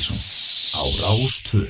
Partíson á Rástvö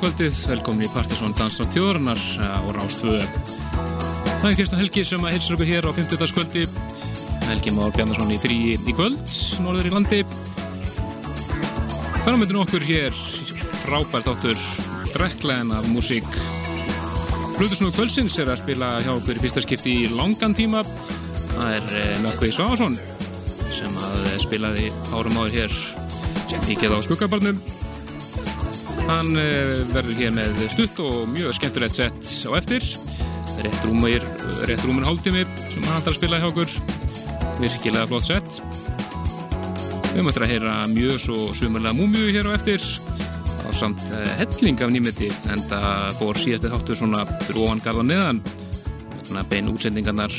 kvöldið, velkomin í Partisón Dansar Tjóðurnar á Rástvöðu. Það er Kristján Helgi sem að hilsa okkur hér á 50. kvöldi. Helgi Már Bjarnarsson í frí í kvöld, norður í landi. Færumöndinu okkur hér, frábær þáttur, drekklaðin af músík. Plutusnúð kvöldsins er að spila hjá okkur í fyrsta skipti í langan tíma. Það er eh, Nökkvei Sváðarsson sem að spilaði árum áður hér í geða á skuggabarnum. Hann eh, verður hér með stutt og mjög skemmtilegt sett á eftir. Rétt rúmur, rétt rúmur hálftími sem hann ætlar að spila hjá okkur. Virkilega flott sett. Við möttum að heyra mjög svo sumarlega múmiu hér á eftir á samt eh, helling af nýmeti en það fór síðasti þáttur svona fyrir ofan garðan neðan bein útsendingarnar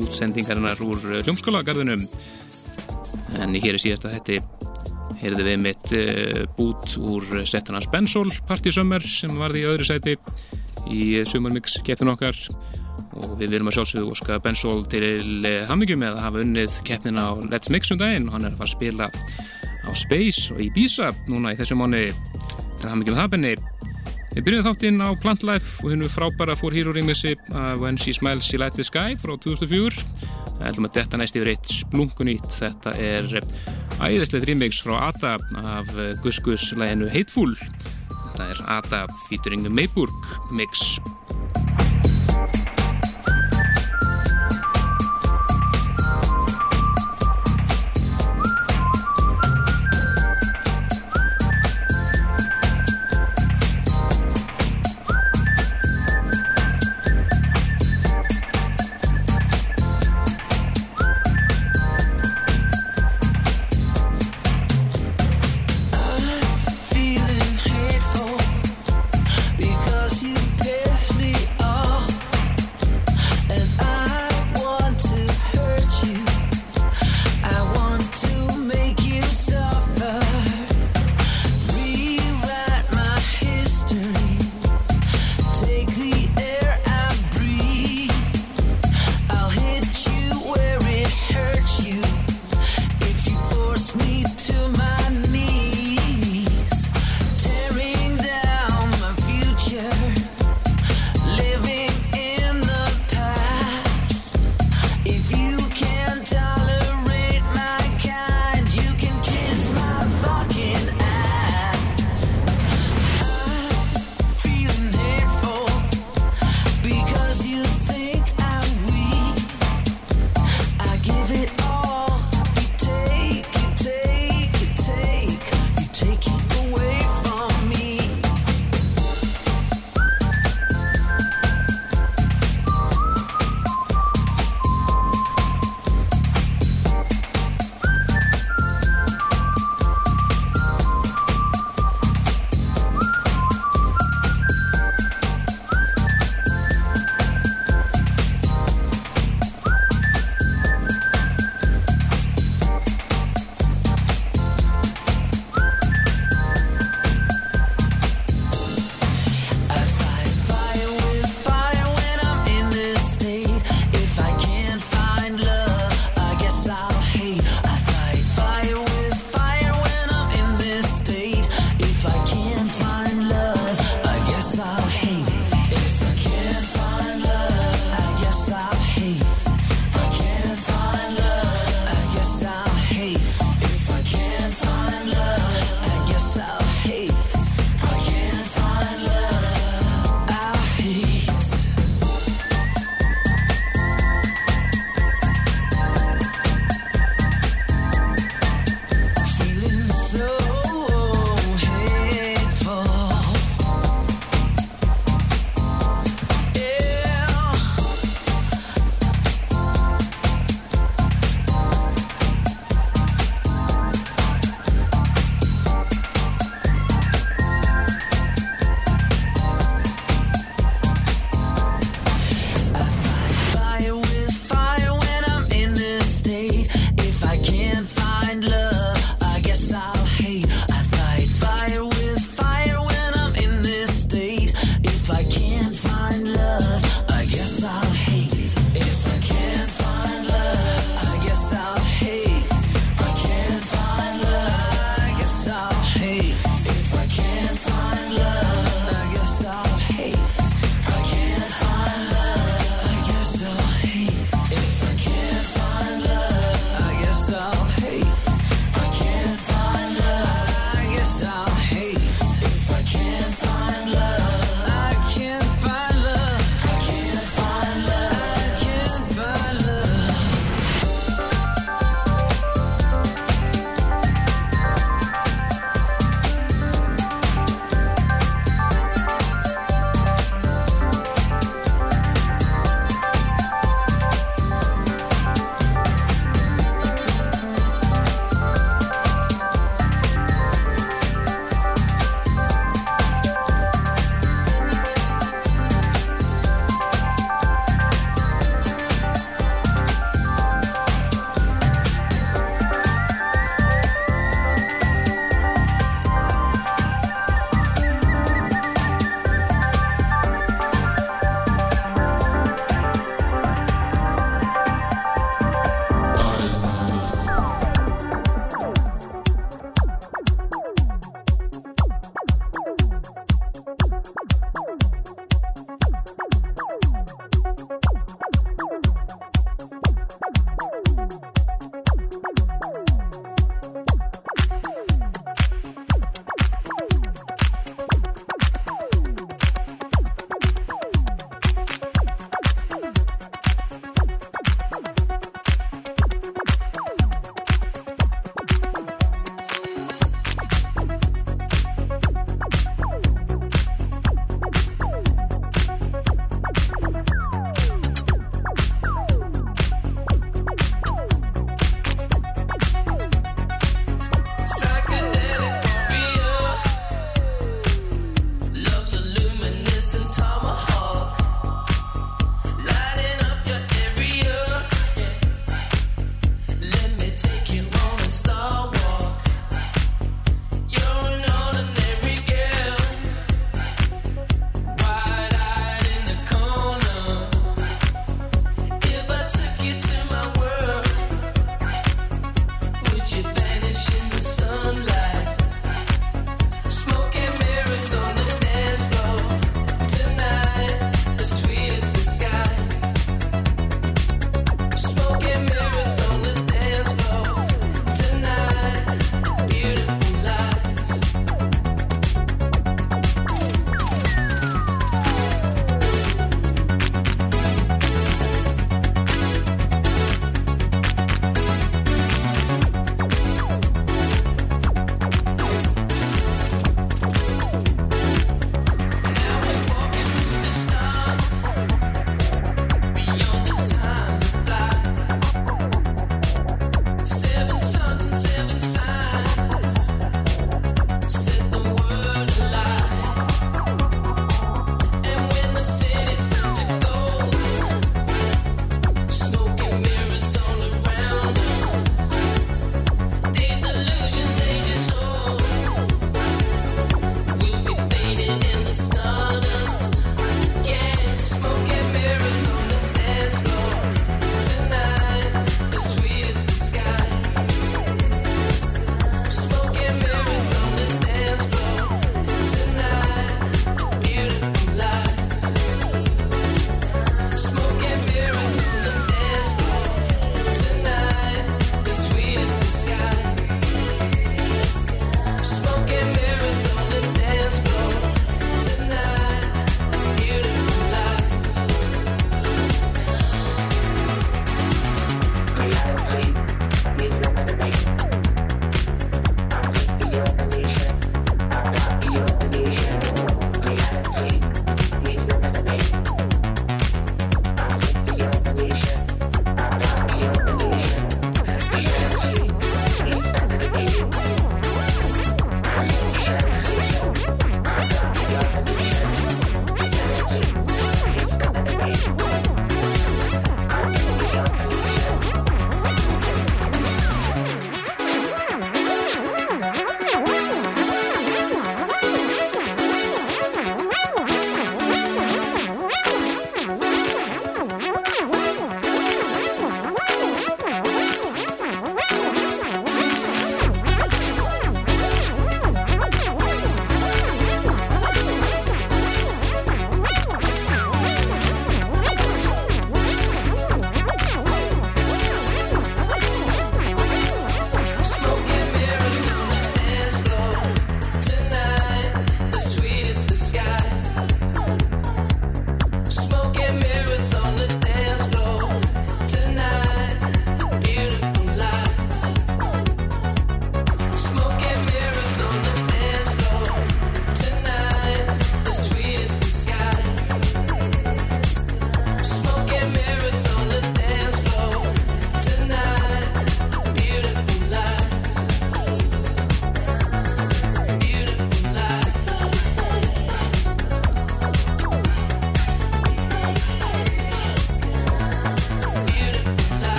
útsendingarnar úr hljómskólagarðunum en hér er síðasta þetta heyrðu við mitt uh, bút úr setunans Bensol Party Summer sem varði í öðru sæti í Sumarmix keppin okkar. Og við viljum að sjálfsögðu óska Bensol til hamingjum með að hafa unnið keppnina á Let's Mix um daginn. Og hann er að fara að spila á Space og í Ibiza núna í þessu mánu til hamingjum það benni Við byrjuðum þáttinn á Plant Life og hennu frábæra fór hýrurýmissi af When She Smiles She Lights the Sky frá 2004 Það ætlum að detta næst yfir eitt splunkunýtt. Þetta er æðislegt remix frá Ada af Gus Gus læginu Hateful. Þetta er Ada featuring Mayburg mix.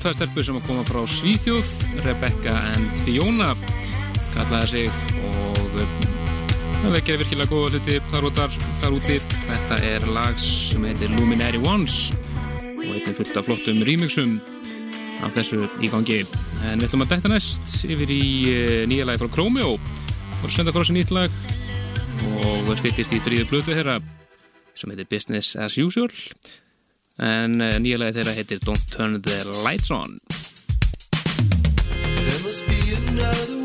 Tvær stelpur sem að koma frá Svíþjóð Rebecca and Fiona kallaði sig og eh, það vekir virkilega góða hluti þar, þar, þar úti. Þetta er lag sem heitir Luminary Ones og eitthvað fullt af flottum remixum af þessu í gangi. En við ætlum að dæta næst yfir í eh, nýja lagi frá Chromeo. Og senda frá þessu nýtt lag og stýttist í þrýðu blötu þeirra sem heitir Business as Usual en eh, nýja lagi þeirra heitir Don't Turn the Lights On. There must be another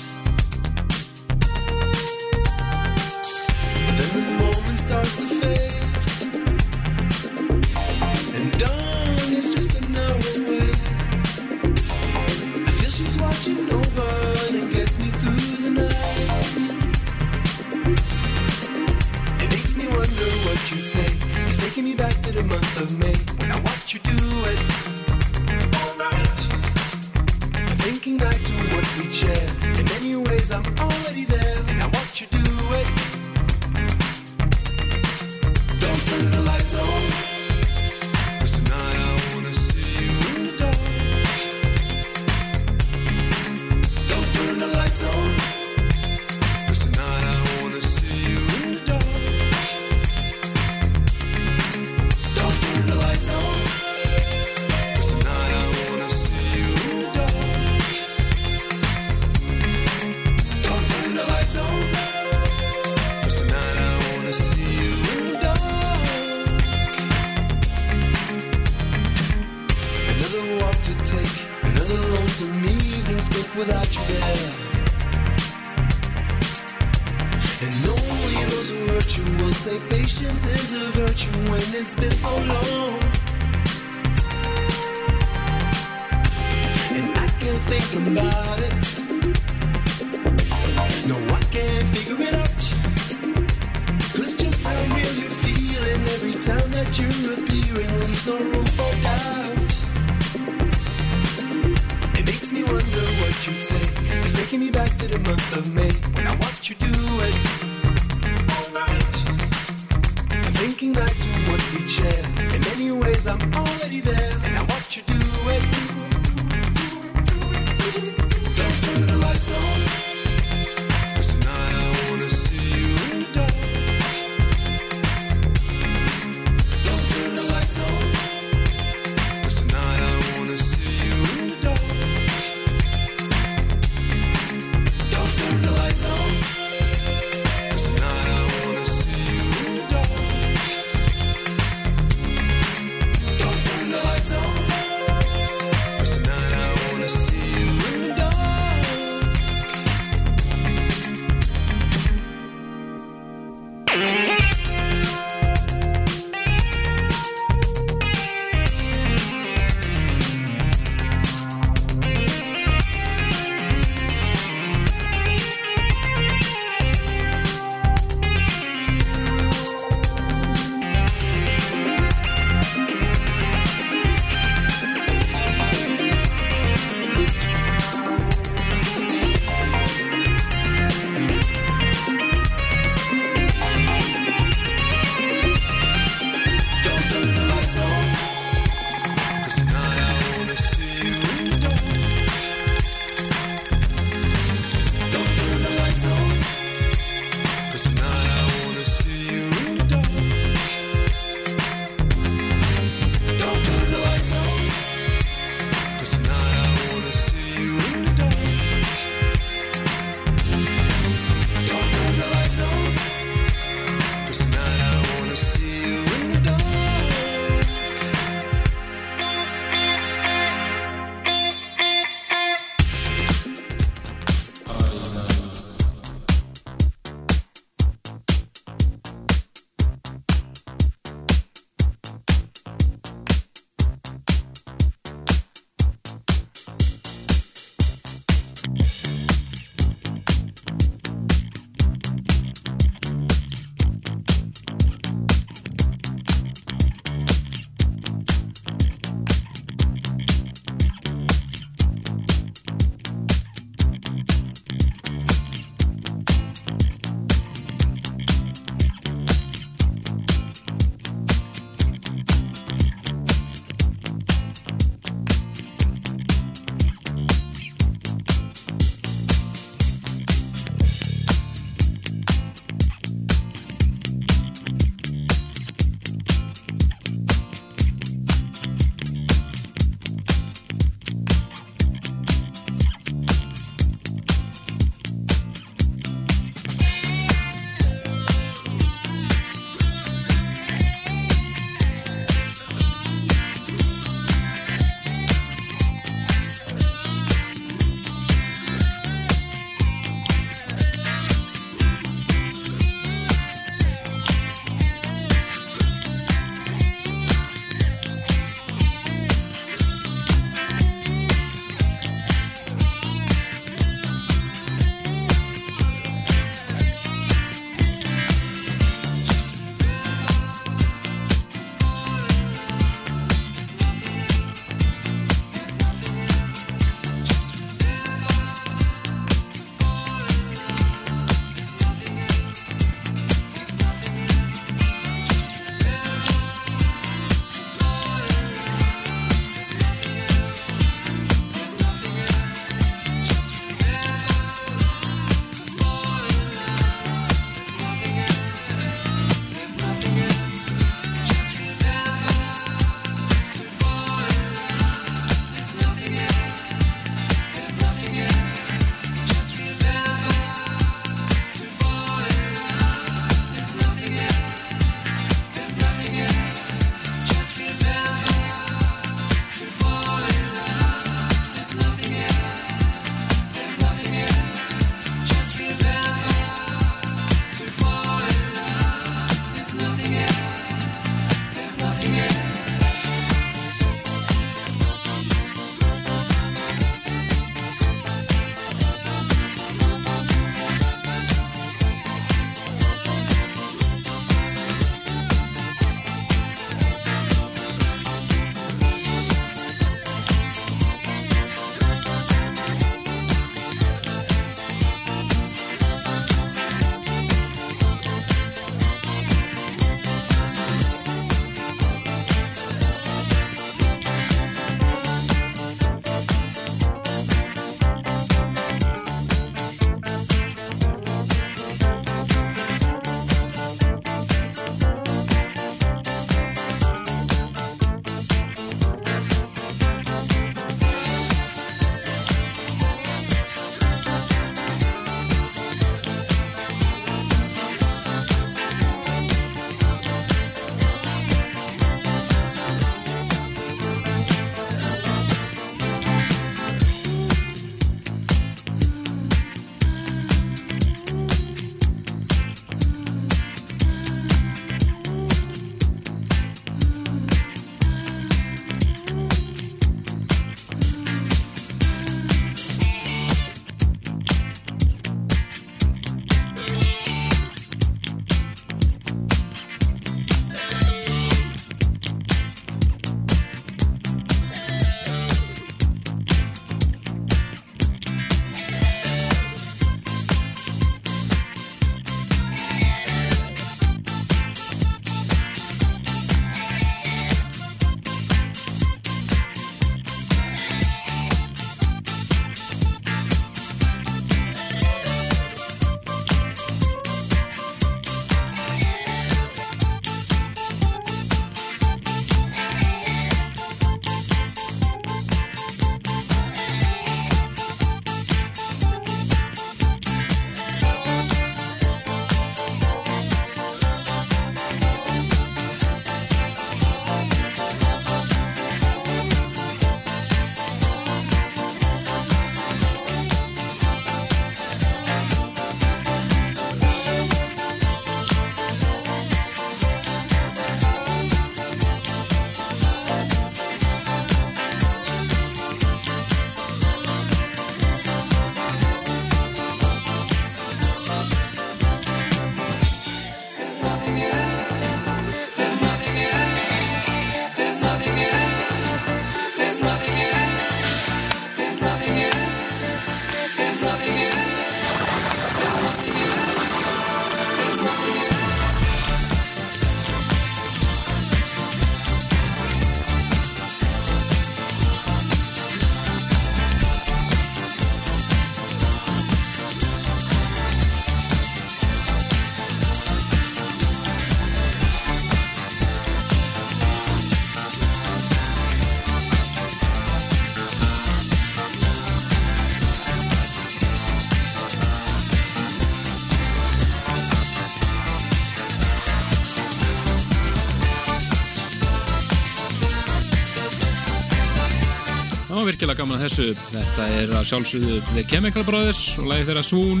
virkilega gaman að þessu. Þetta er að sjálfsögðu The Chemical Brothers og lægi þeirra Swoon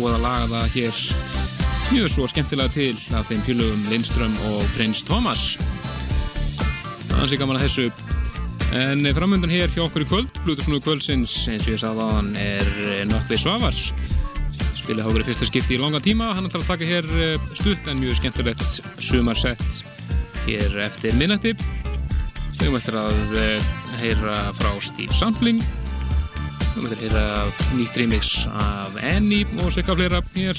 og að laga það hér mjög svo skemmtilega til af þeim fjölugum Lindström og Prins Thomas. Er gaman að þessu. En framöndan hér hjá okkur í kvöld, Blutusnúðu kvöldsins, eins og ég sagði að hann er Nökkvi Svavars. Spilið hákur í fyrsta skipti í langa tíma. Hann ætlar að taka hér eh, stutt en mjög skemmtilegt sumarsett hér eftir minnati. Við eftir að eh, heyra frá Steve Sampling. Eftir að heyra nýtt remix af Annie og sveika flera hér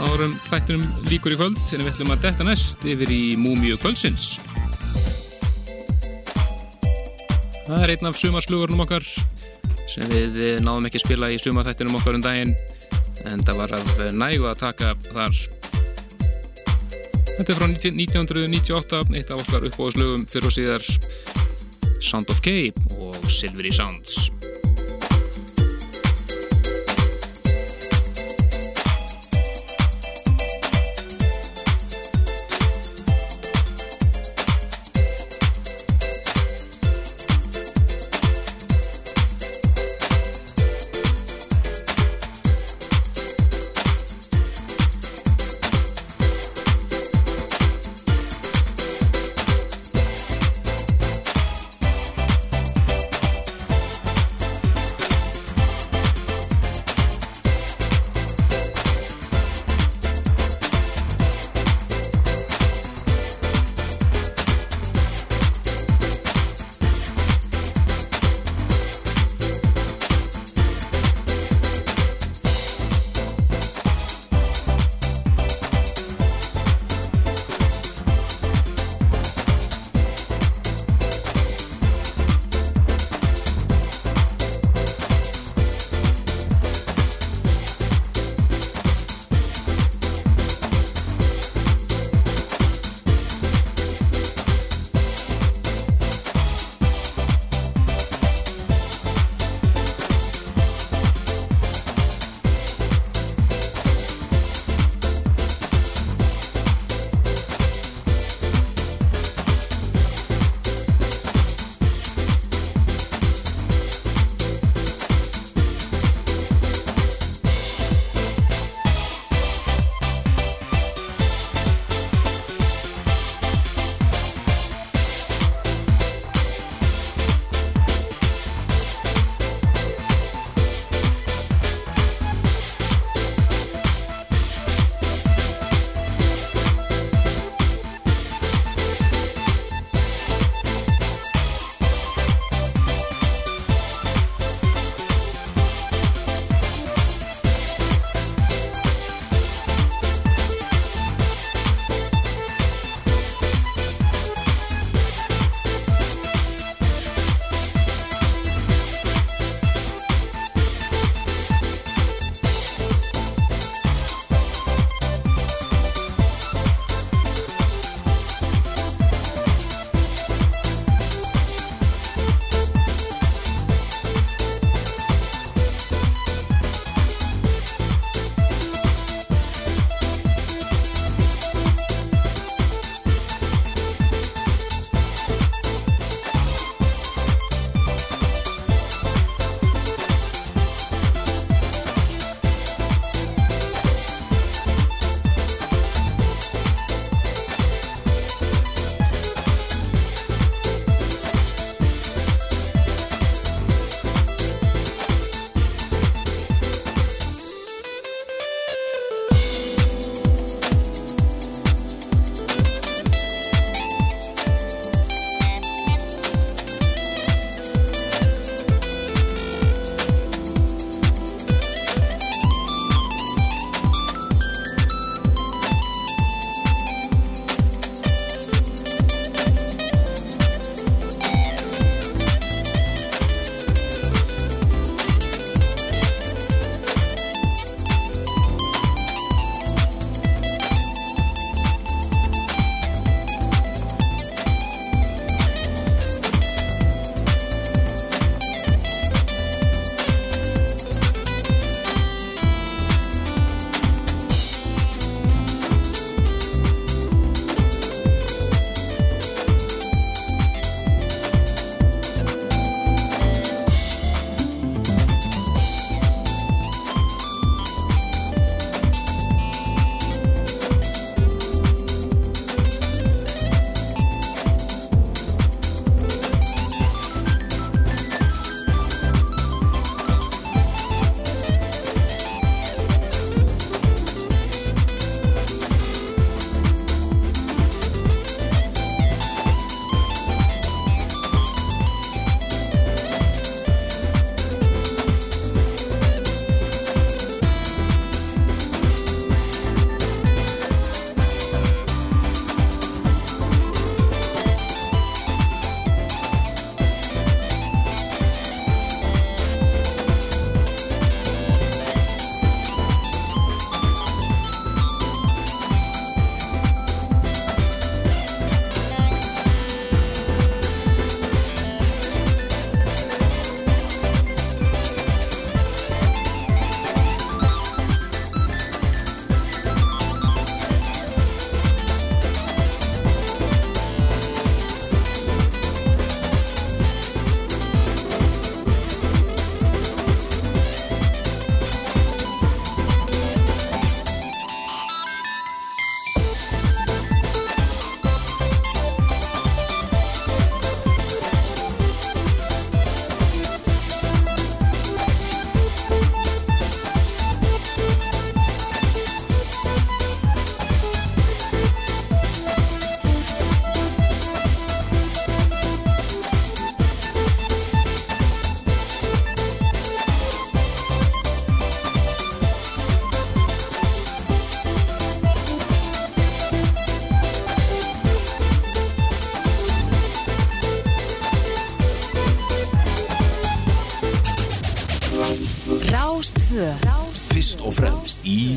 árum þættunum líkur í kvöld. En við ætlum að detta næst yfir í Múmiu kvöldsins. Það er einn af sumarslugurnum okkar sem við náðum ekki að spila í sumarþættinum okkar um daginn en það var af nægu að taka þar Þetta er frá 1998 eitt af okkar uppbóðslugum fyrir og síðar Sound of Cape og Silvery Sounds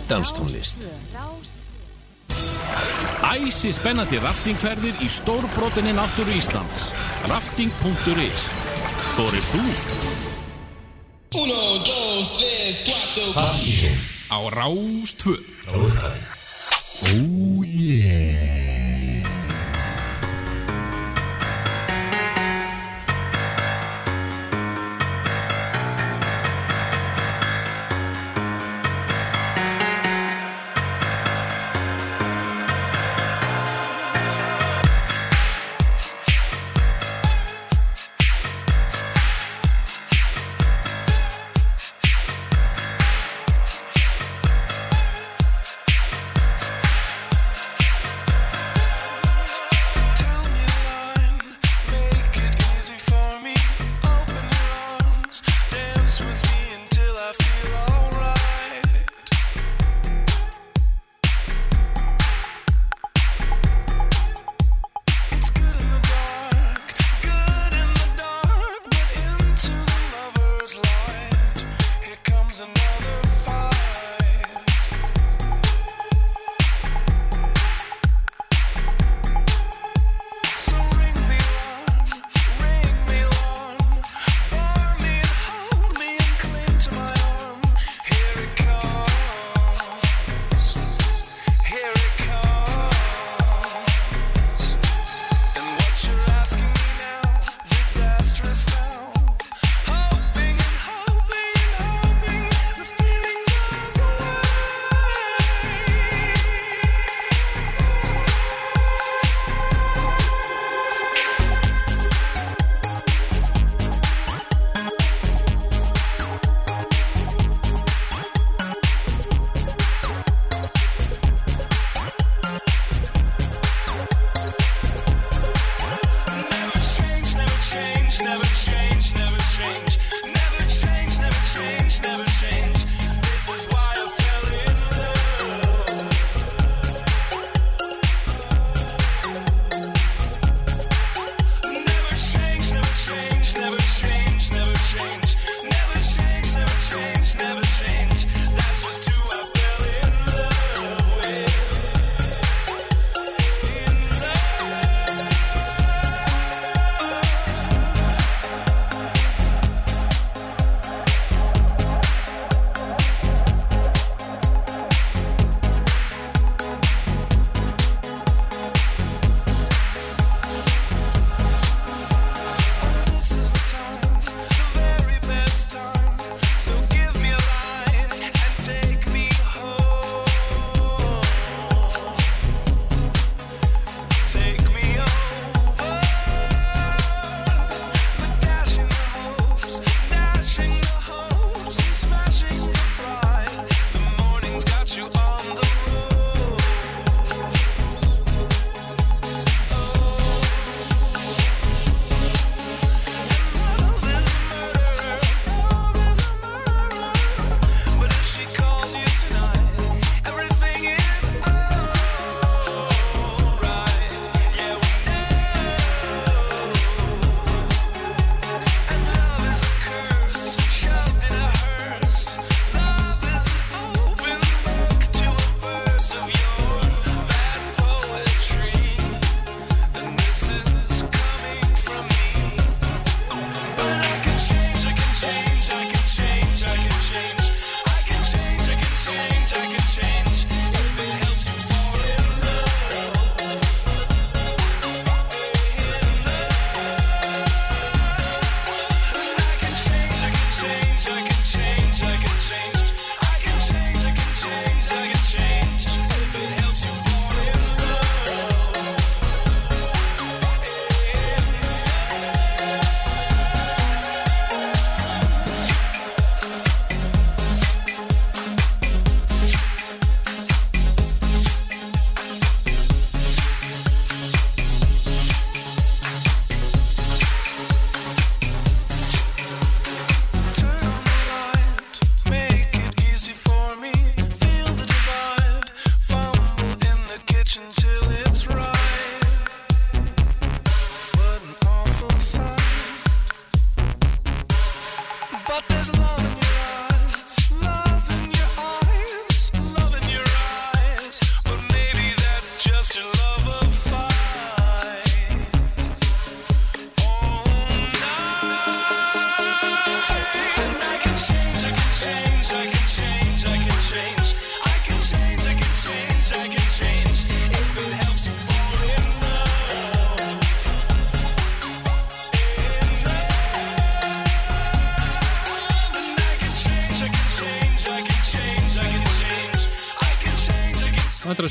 danstónlist Æsi spennandi raftingferðir í stórbrotinni náttúru Íslands. Rafting.is Þorir þú? Partíson Á Rástvö frá upphafi Oh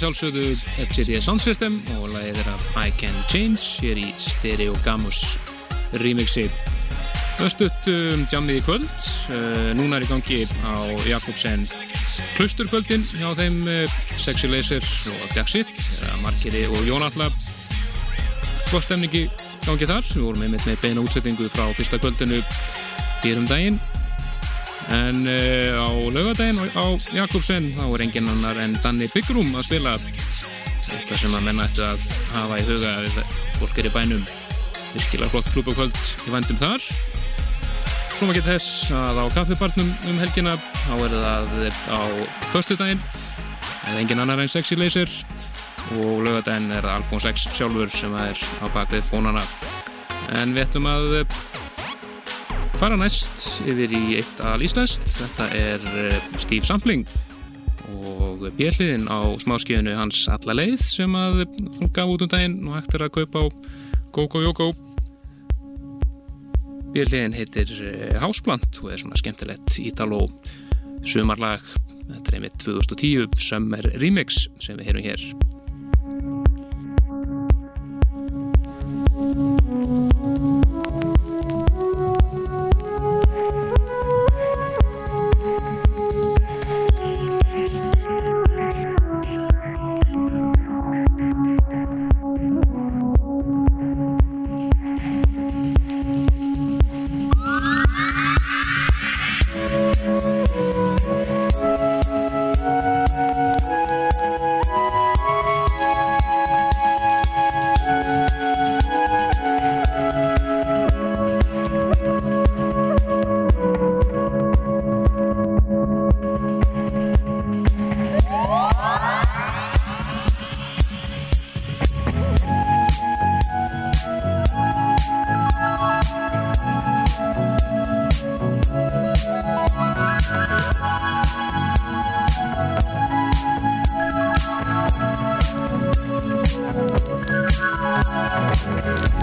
að sjálfsögðu FCD Sound System og lagið þeirra I Can Change hér í Stereo Gamus remixi Östutt um jammið í kvöld. Uh, núna er í gangi á Jakobsen Klausturkvöldin hjá þeim uh, Sexy Laser og Jacksit Markeri og Jónalla Góð stemningi gangi þar. Við vorum einmitt með beina útsettingu frá fyrsta kvöldinu hér um daginn en uh, á lögadaginn á Jakobsen þá er engin annar en Danni Byggrum að spila. Þetta sem að menna ættu að hafa í huga ef fólk er í bænum. Virkilega flott klúbakvöld í vandum þar. Svo maður geta þess að á kaffibarnum um helgina þá er það á förstu daginn eða engin annar en Sexy Laser. Og lögadaginn er Alfons X sjálfur sem er á bakvið fónana. En við ætlum að fara næst yfir í eitt al Íslandst þetta er eh, Steve Sampling og bjelliðin á smáskjöðinu hans alla leið sem að hann gaf út um daginn og hægt er að kaupa á GoGo Yogo. Bjelliðin heitir Hásplant og er svona skemmtilegt Ítalo sumarlag. Þetta er einmitt 2010 Summer Remix sem við heyrum hér. Thank Thank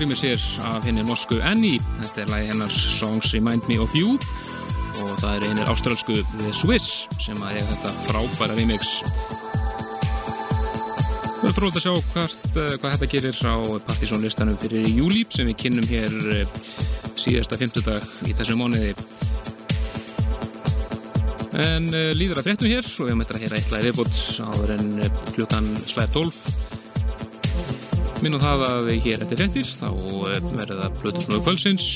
rýmið sér af henni norsku Annie. Þetta er lagi hennar Songs Remind Me of You og það er hennir ástrálsku The Swiss sem að hega þetta frábæra remix. Við erum fróðið að sjá hvert, eh, hvað þetta gerir á partysónlistanum fyrir júli sem við kynnum hér eh, síðasta fymtudag í þessu móniði. En uh, líður að fréttum hér og við eitthvað að heyra eitthvað í viðbútt áður en klukkan slæðir 12 minnum það að hér eftir frettir þá eh, verður það Plutusnóðu Kvölsins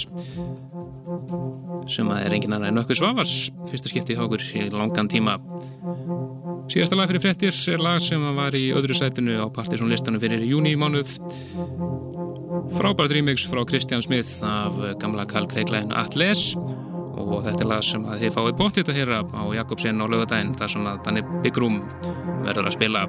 sem er engin annar en okkur svavars. Fyrsta skipti í okkur í langan tíma. Síðasta lag fyrir frettir er lag sem var í öðru sætinu á partysónlistanum fyrir júni í mánuð. Frábært remix frá Kristján Smith af gamla Karl Kreiklæn Atles og þetta er lag sem að þið fáið bótt þetta hér á Jakobsen á lögadaginn þar sem að Danni Byggrum verður að spila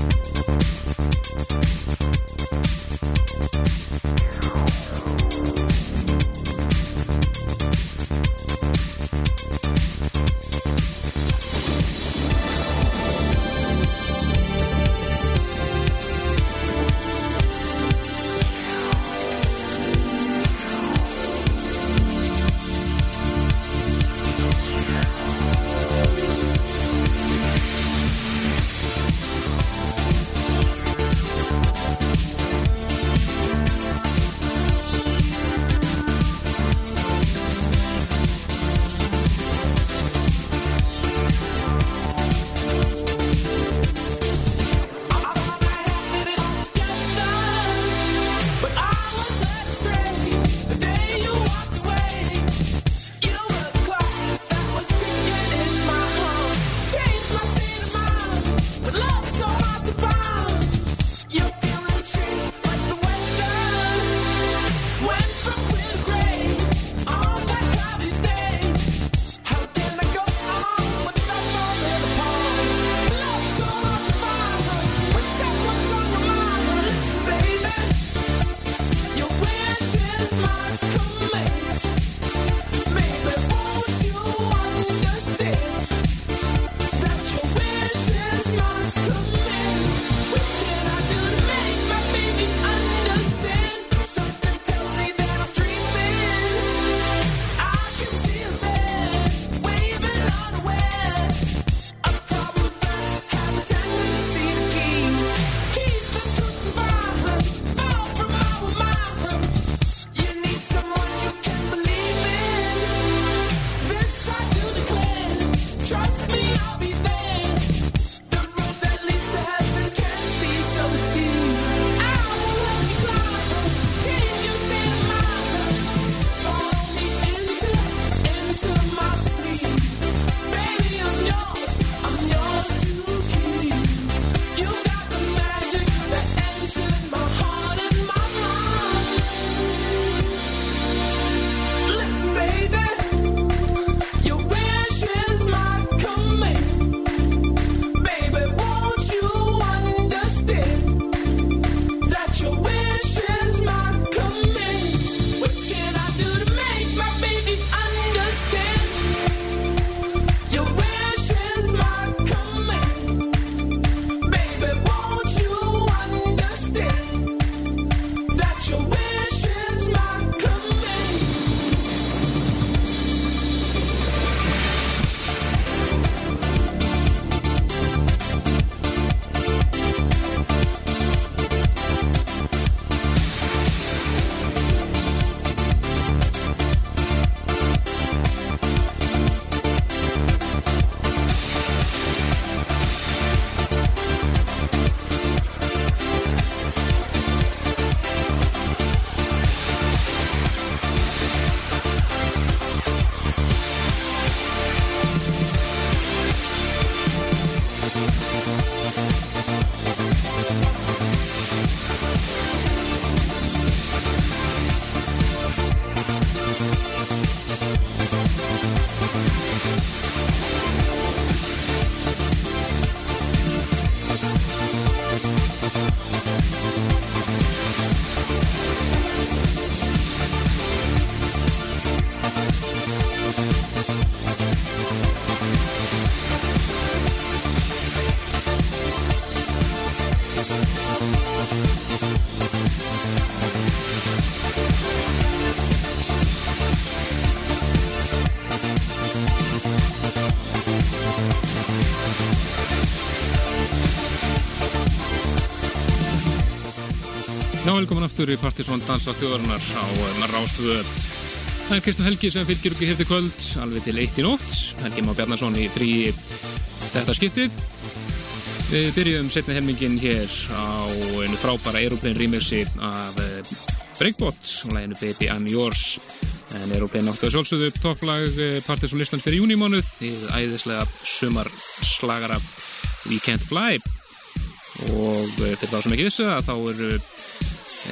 the í Partisón Dansa þjóðarinnar á eh, Rástvöðu. Það er Kristján Helgi sem fylgir okkur hérti kvöld, alveg til eitt í nótt. Helgi Má Bjarnason í frí þetta skiptið. Við byrjum setna helmingin hér á einu frábæra Aeroplane remixi af eh, Breakbot og læginu Baby I'm Yours. En Aeroplane áttu að sjálfsögðu topplag eh, Partisón listan fyrir júnimánuð í æðislega sumar slagara We Can't Fly og fyrir þá sem ekki vissu að þá eru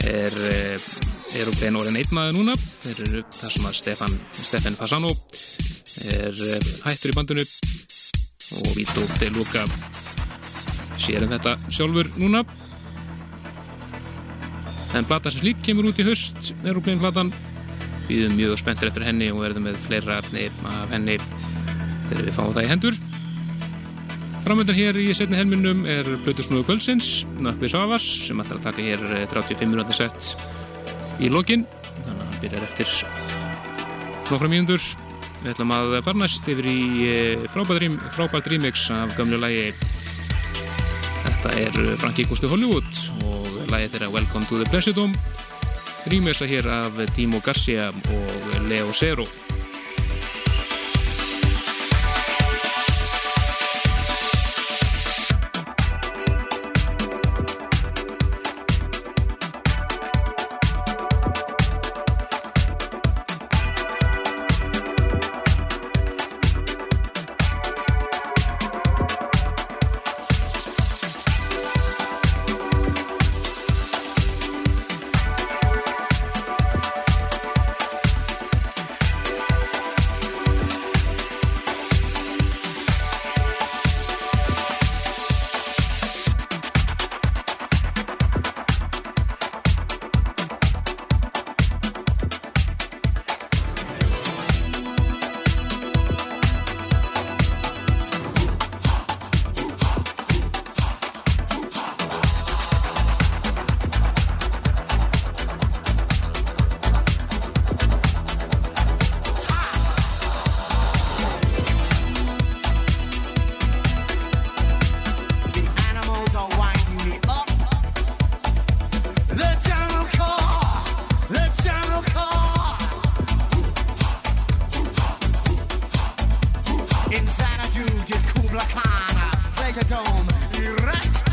er, eru bein orðin einn maður núna. Þeir eru þar sem að Stefan, Stefan Passano er hættur í bandinu. Og Vito De Luca sér um þetta sjálfur núna. En plata sem slík kemur út í höst Aeroplane platan. Við erum mjög spenntir eftir henni og verðum með fleira af henni þegar við fáum það í hendur Framöndan hér í setni helminum er Plutusnúðu kvöldsins, Nökkvið Savas sem ætlar að taka hér 35 minúti sett í lokin. Þannig að hann byrjar eftir nokkra mínundur við ætlum að fara næst yfir í eh, frábært, remix af gamlu lægi þetta er Frank Ikostu Hollywood og lægi þeirra Welcome to the Pleasure Dome remixa hér af Timo Garcia og Leo Zero like a dome.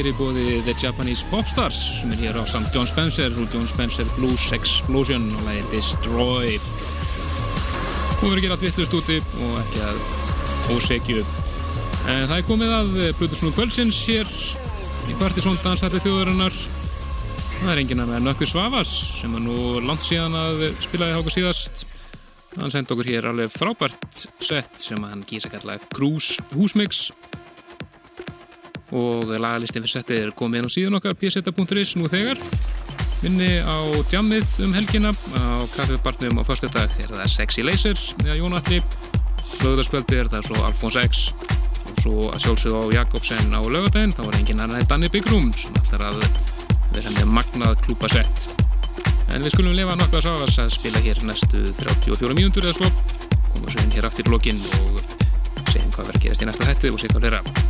Er í bóði The Japanese Popstars sem er hér á samt John Spencer og John Spencer Blues Explosion og læði Destroy og verður ekki allt vittlust úti og ekki að ósegju en það er komið að Plutusnú Kvölsins hér í Partisón dansætti þjóðarinnar. Það er enginn að með Nökku Svavas sem er nú langt síðan að spilaði háka síðast. Hann sendi okkur hér alveg frábært sett sem hann kýrsa kalla Cruise Húsmix og lagalistin fyrir settið er komið inn á síðan okkar pseta.is nú þegar. Minni á djammið um helgina á kaffibarnum á förstu dag er það Sexy Laser eða Jónatli lögðarskvöldi er það svo Alfons X. Og svo að sjálfsögðu á Jakobsen á lögadaginn þá var engin annar en Danny Bigrum sem ætlar að vera með magnað klúpa sett en við skulum lefa nokkuð að sáast að spila hér næstu 34 mínútur eða svo. Komum svo inn hér aftur í lokin og segjum hvað verður að gerast í næsta hættu og sér hvað fleira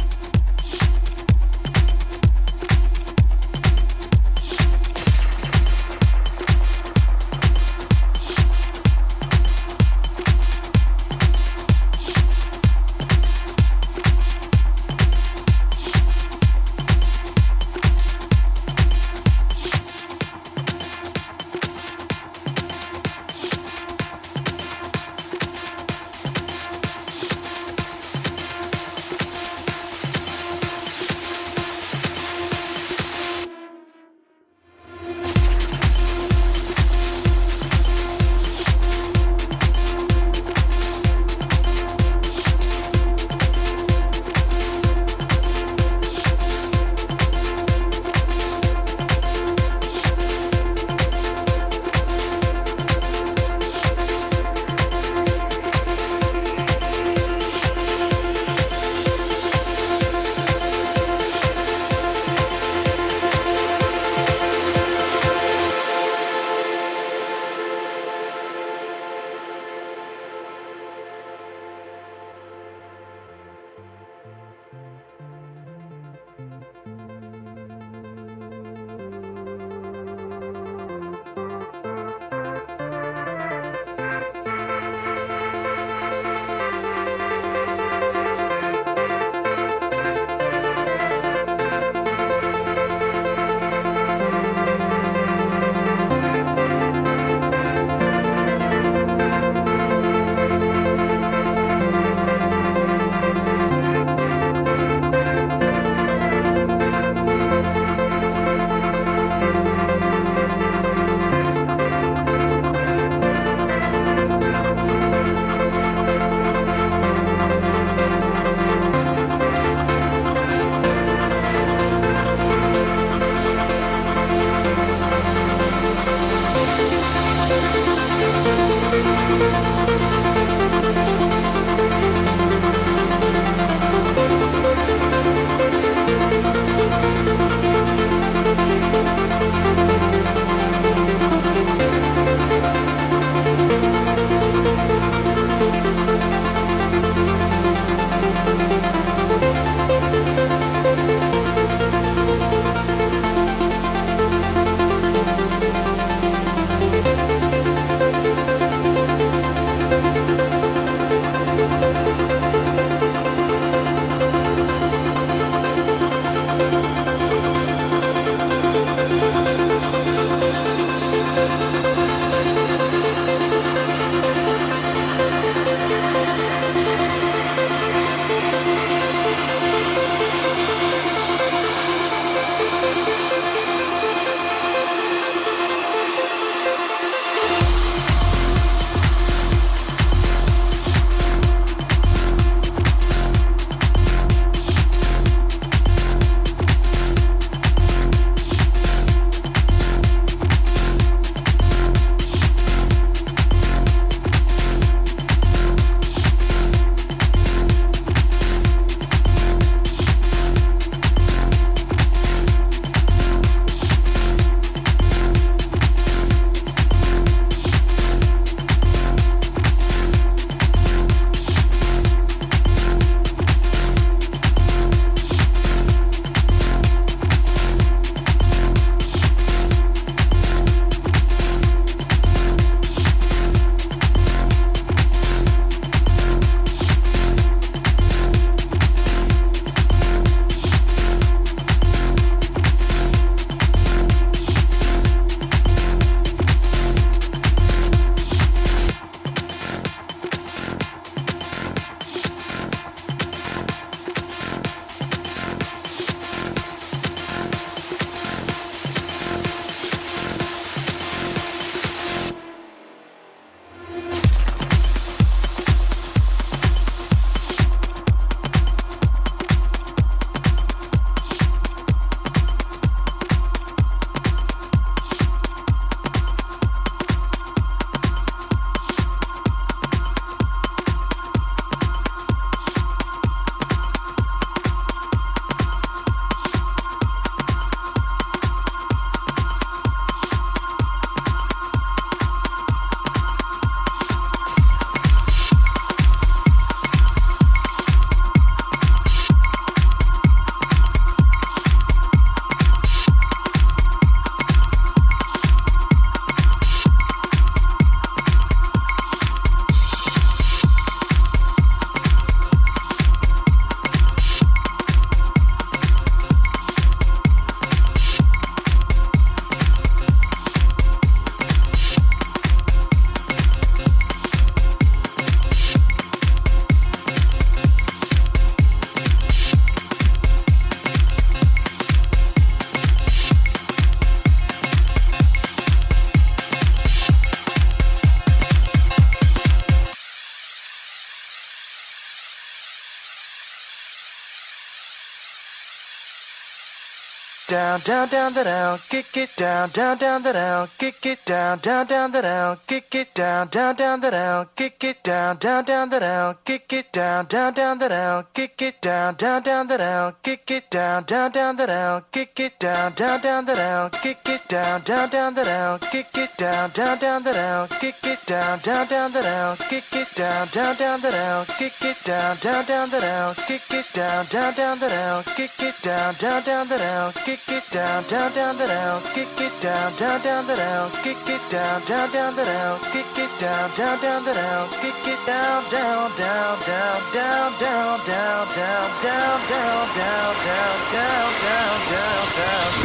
down, down, down, the down, kick it down, down, down, the down, kick it down, down, down, the down, kick it down, down, down, the down, kick it down, down, down, the down, kick it down, down, down, the down, kick it down, down, down, the down, kick it down, down, down, the down, kick it down, down, down, the down, kick it down, down, down, the down, kick it down, down, down, the down, kick it down, down, down, the down, kick it down, down, down, the down, kick it down, down, down, the down, kick it down, down, down, the down, kick it down, down, down, the down, kick it down, down, down, the down, kick it down, down, down, the down, kick it down, down, down, the down, kick it down, down, down, the down, kick it down, down, down, down, down, down, down, down, down, down, down, down, down, down, down, down,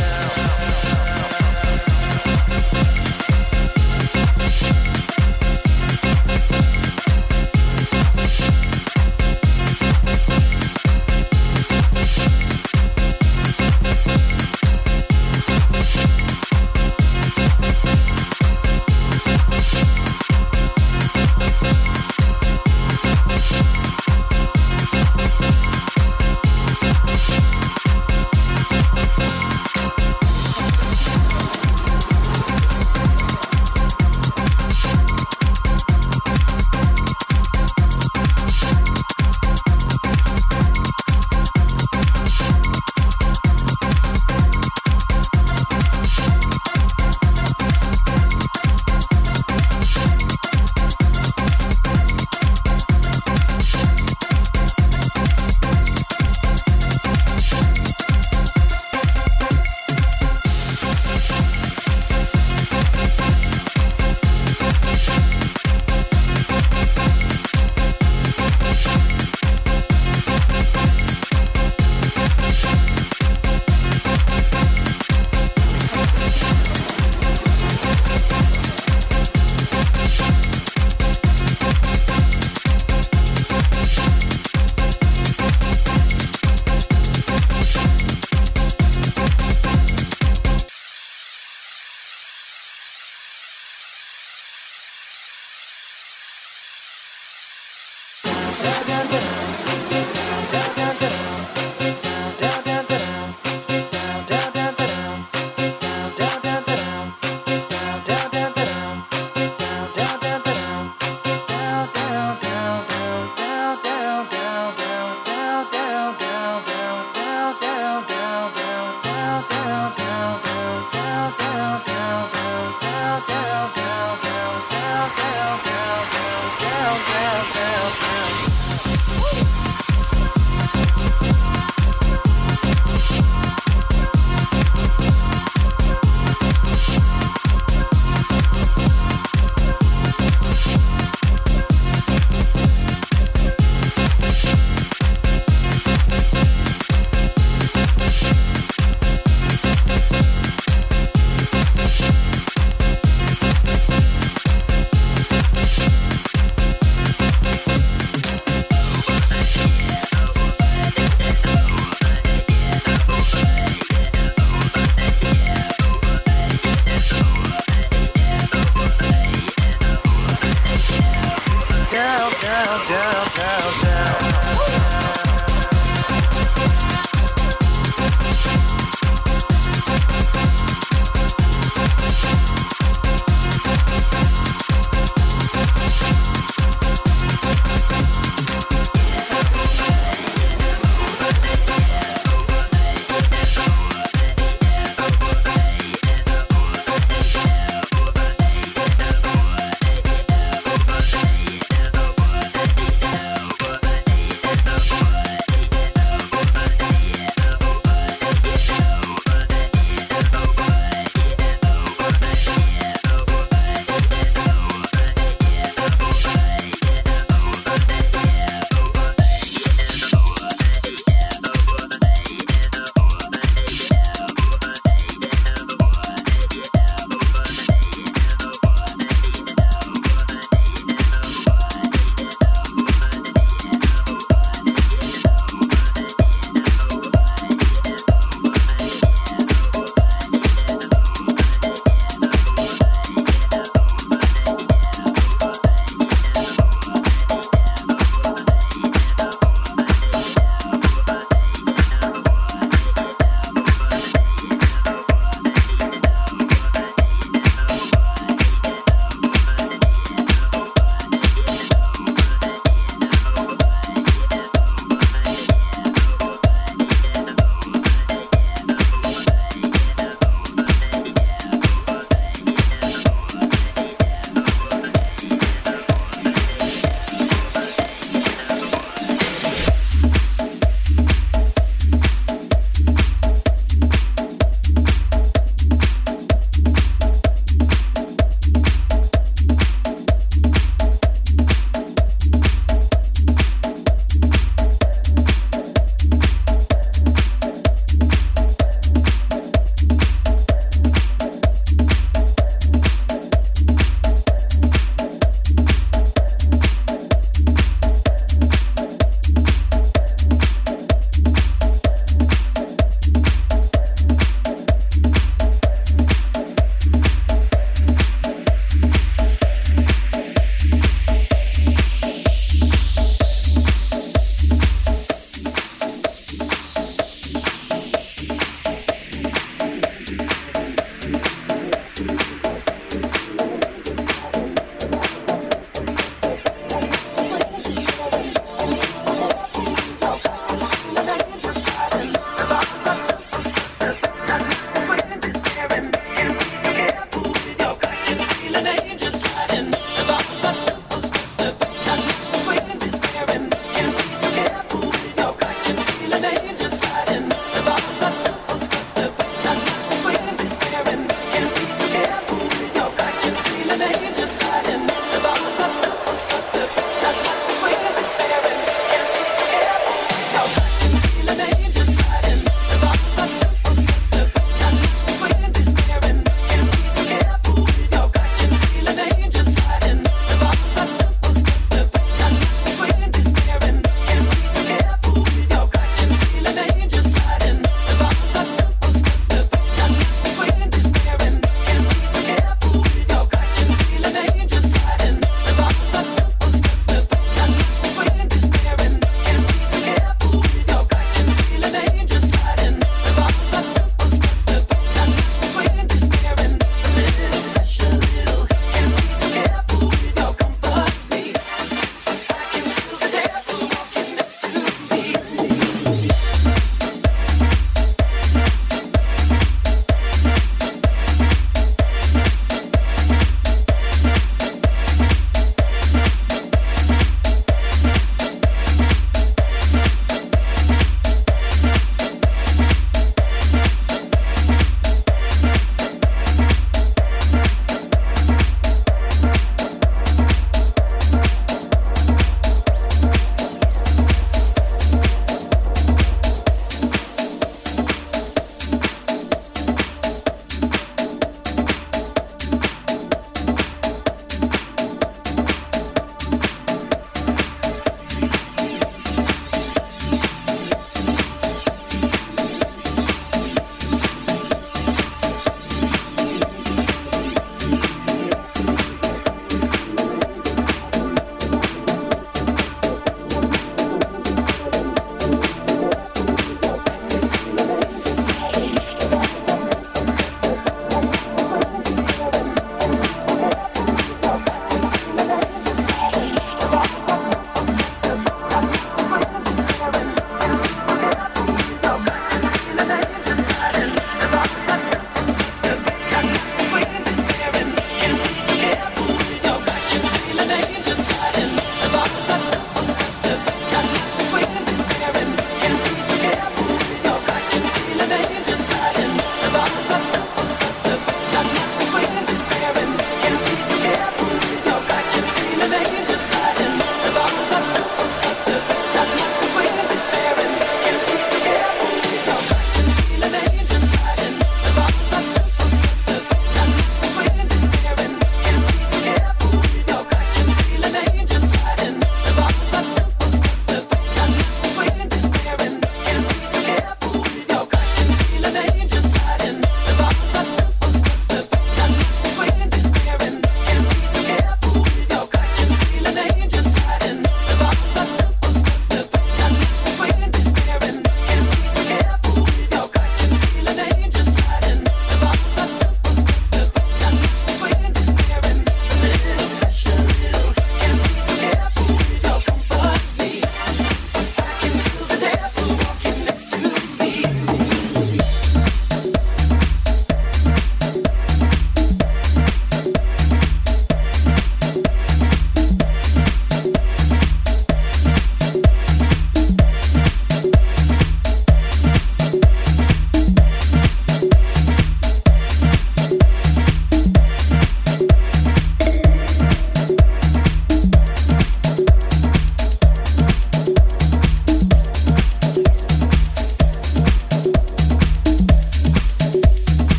Thank you.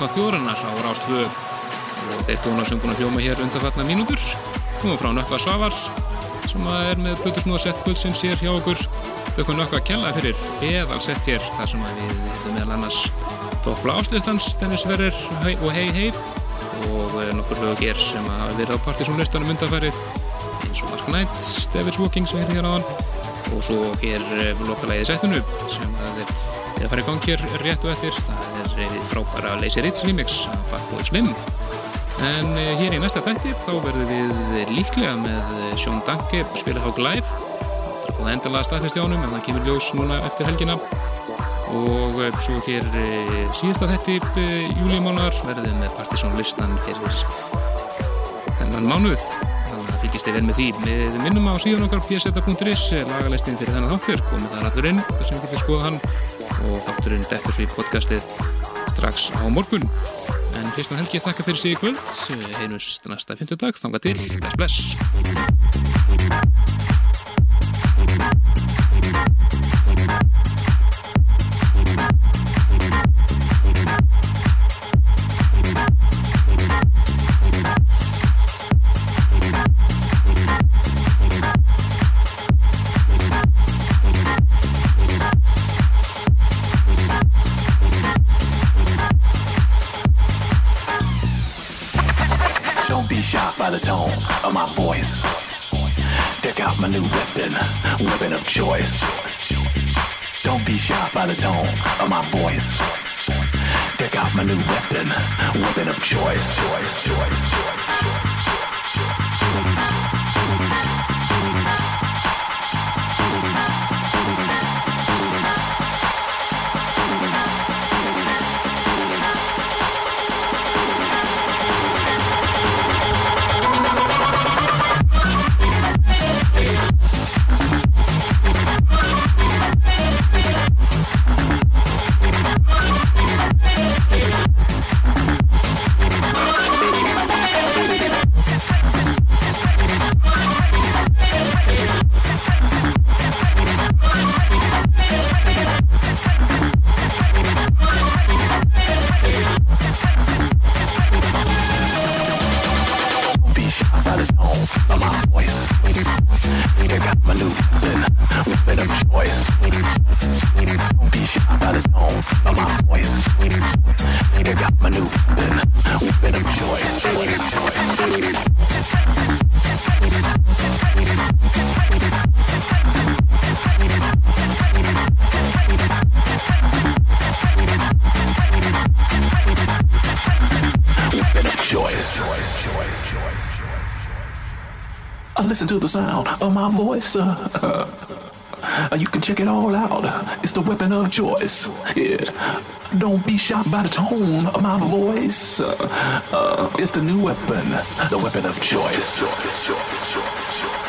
Dansa þjóðrannar á Rástfö og þeir að hljóma hér undanfatna mínútur komum frá Nökkva Svavars sem er með Plutusnúða sett kvöldsins hér hjá okkur. Þau nökkva að kella fyrir eðal sett hér þar sem við hefum meðal annars toppla áslistans Dennis Ferrer og Hei Hei og nokkur lögir sem að vera á Partisónlistanum undanfærið eins og Mark Knight, David's Walking sem er hér á hann og svo hér eh, lokalæðið settinu sem að er að fara í gang hér rétt og eftir frábæra Lazy Ritz remix af Fatboy Slim. En eh, hér í næsta þættir þá verðum við líklega með Sjón Danke spila Hák Live. Það er fóða endala staðfest í ánum en það kemur ljós núna eftir helgina. Og eh, svo hér eh, síðasta þætti júlímánar verðum við með Partisón listan fyrir þennan mánuð. Þannig að fylgist þið vel með því. Við minnum á síðan okkar pseta.is lagalistin fyrir þennan þáttur. Komið þar allur inn þar sem við getum skoðað hann. Og þátturinn svo í podcastið strax á morgun. En Kristján Helgi þakka fyrir sig í kvöld. Heimust næsta 50 dag, þanga til. Bless bless listen to the sound of my voice. Uh, you can check it all out. It's the weapon of choice. Yeah. Don't be shocked by the tone of my voice. Uh, it's the new weapon, the weapon of choice. got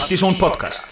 Partizón podcast